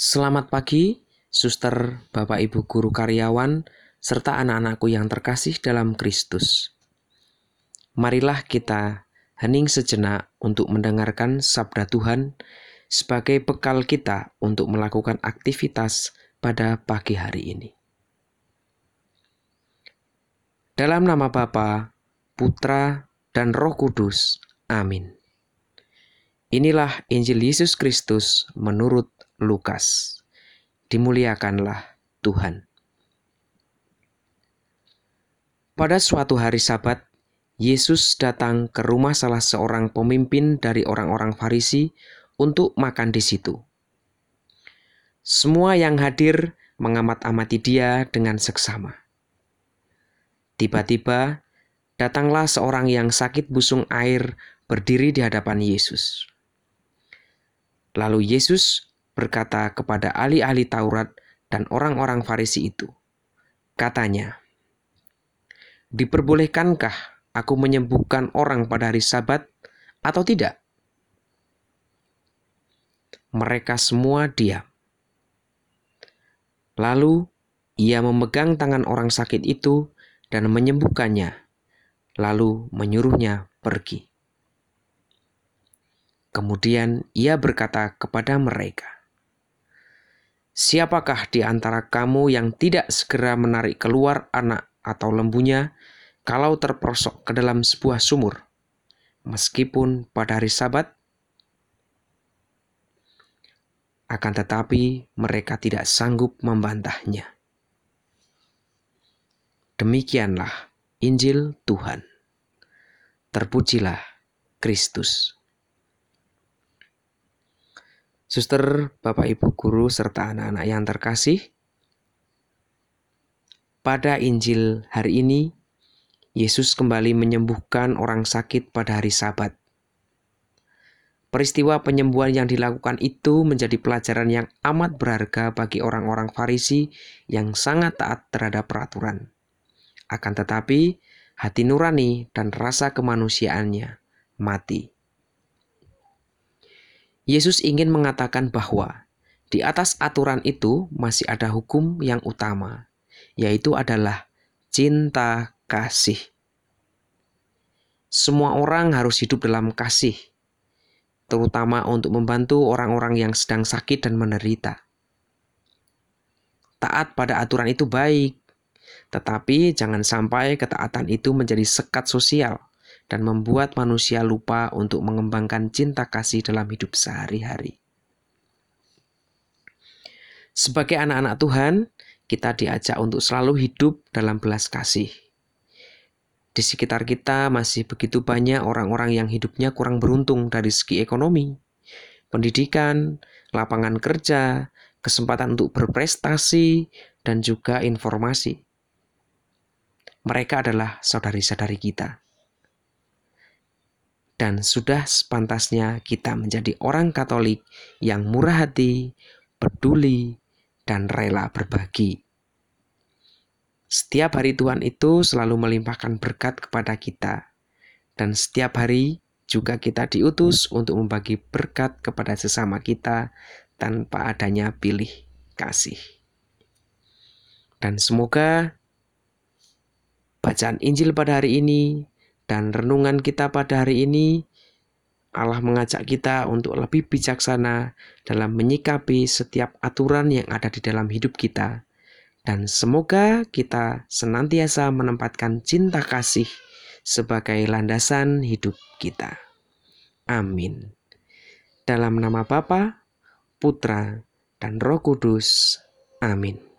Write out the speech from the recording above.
Selamat pagi, suster, bapak ibu guru karyawan, serta anak-anakku yang terkasih dalam Kristus. Marilah kita hening sejenak untuk mendengarkan sabda Tuhan sebagai bekal kita untuk melakukan aktivitas pada pagi hari ini. Dalam nama Bapa, Putra, dan Roh Kudus. Amin. Inilah Injil Yesus Kristus menurut Lukas. Dimuliakanlah Tuhan. Pada suatu hari Sabat, Yesus datang ke rumah salah seorang pemimpin dari orang-orang Farisi untuk makan di situ. Semua yang hadir mengamat-amati dia dengan seksama. Tiba-tiba datanglah seorang yang sakit busung air berdiri di hadapan Yesus. Lalu Yesus berkata kepada ahli-ahli Taurat dan orang-orang Farisi itu, katanya, "Diperbolehkankah aku menyembuhkan orang pada hari Sabat atau tidak?" Mereka semua diam. Lalu ia memegang tangan orang sakit itu dan menyembuhkannya, lalu menyuruhnya pergi. Kemudian ia berkata kepada mereka, Siapakah di antara kamu yang tidak segera menarik keluar anak atau lembunya kalau terperosok ke dalam sebuah sumur, meskipun pada hari Sabat? Akan tetapi, mereka tidak sanggup membantahnya. Demikianlah Injil Tuhan. Terpujilah Kristus. Suster, Bapak Ibu guru serta anak-anak yang terkasih, pada Injil hari ini Yesus kembali menyembuhkan orang sakit pada hari Sabat. Peristiwa penyembuhan yang dilakukan itu menjadi pelajaran yang amat berharga bagi orang-orang Farisi yang sangat taat terhadap peraturan. Akan tetapi, hati nurani dan rasa kemanusiaannya mati. Yesus ingin mengatakan bahwa di atas aturan itu masih ada hukum yang utama, yaitu adalah cinta kasih. Semua orang harus hidup dalam kasih, terutama untuk membantu orang-orang yang sedang sakit dan menderita. Taat pada aturan itu baik, tetapi jangan sampai ketaatan itu menjadi sekat sosial dan membuat manusia lupa untuk mengembangkan cinta kasih dalam hidup sehari-hari. Sebagai anak-anak Tuhan, kita diajak untuk selalu hidup dalam belas kasih. Di sekitar kita masih begitu banyak orang-orang yang hidupnya kurang beruntung dari segi ekonomi, pendidikan, lapangan kerja, kesempatan untuk berprestasi, dan juga informasi. Mereka adalah saudari-saudari kita dan sudah sepantasnya kita menjadi orang Katolik yang murah hati, peduli, dan rela berbagi. Setiap hari Tuhan itu selalu melimpahkan berkat kepada kita, dan setiap hari juga kita diutus untuk membagi berkat kepada sesama kita tanpa adanya pilih kasih. Dan semoga bacaan Injil pada hari ini dan renungan kita pada hari ini, Allah mengajak kita untuk lebih bijaksana dalam menyikapi setiap aturan yang ada di dalam hidup kita. Dan semoga kita senantiasa menempatkan cinta kasih sebagai landasan hidup kita. Amin. Dalam nama Bapa, Putra, dan Roh Kudus. Amin.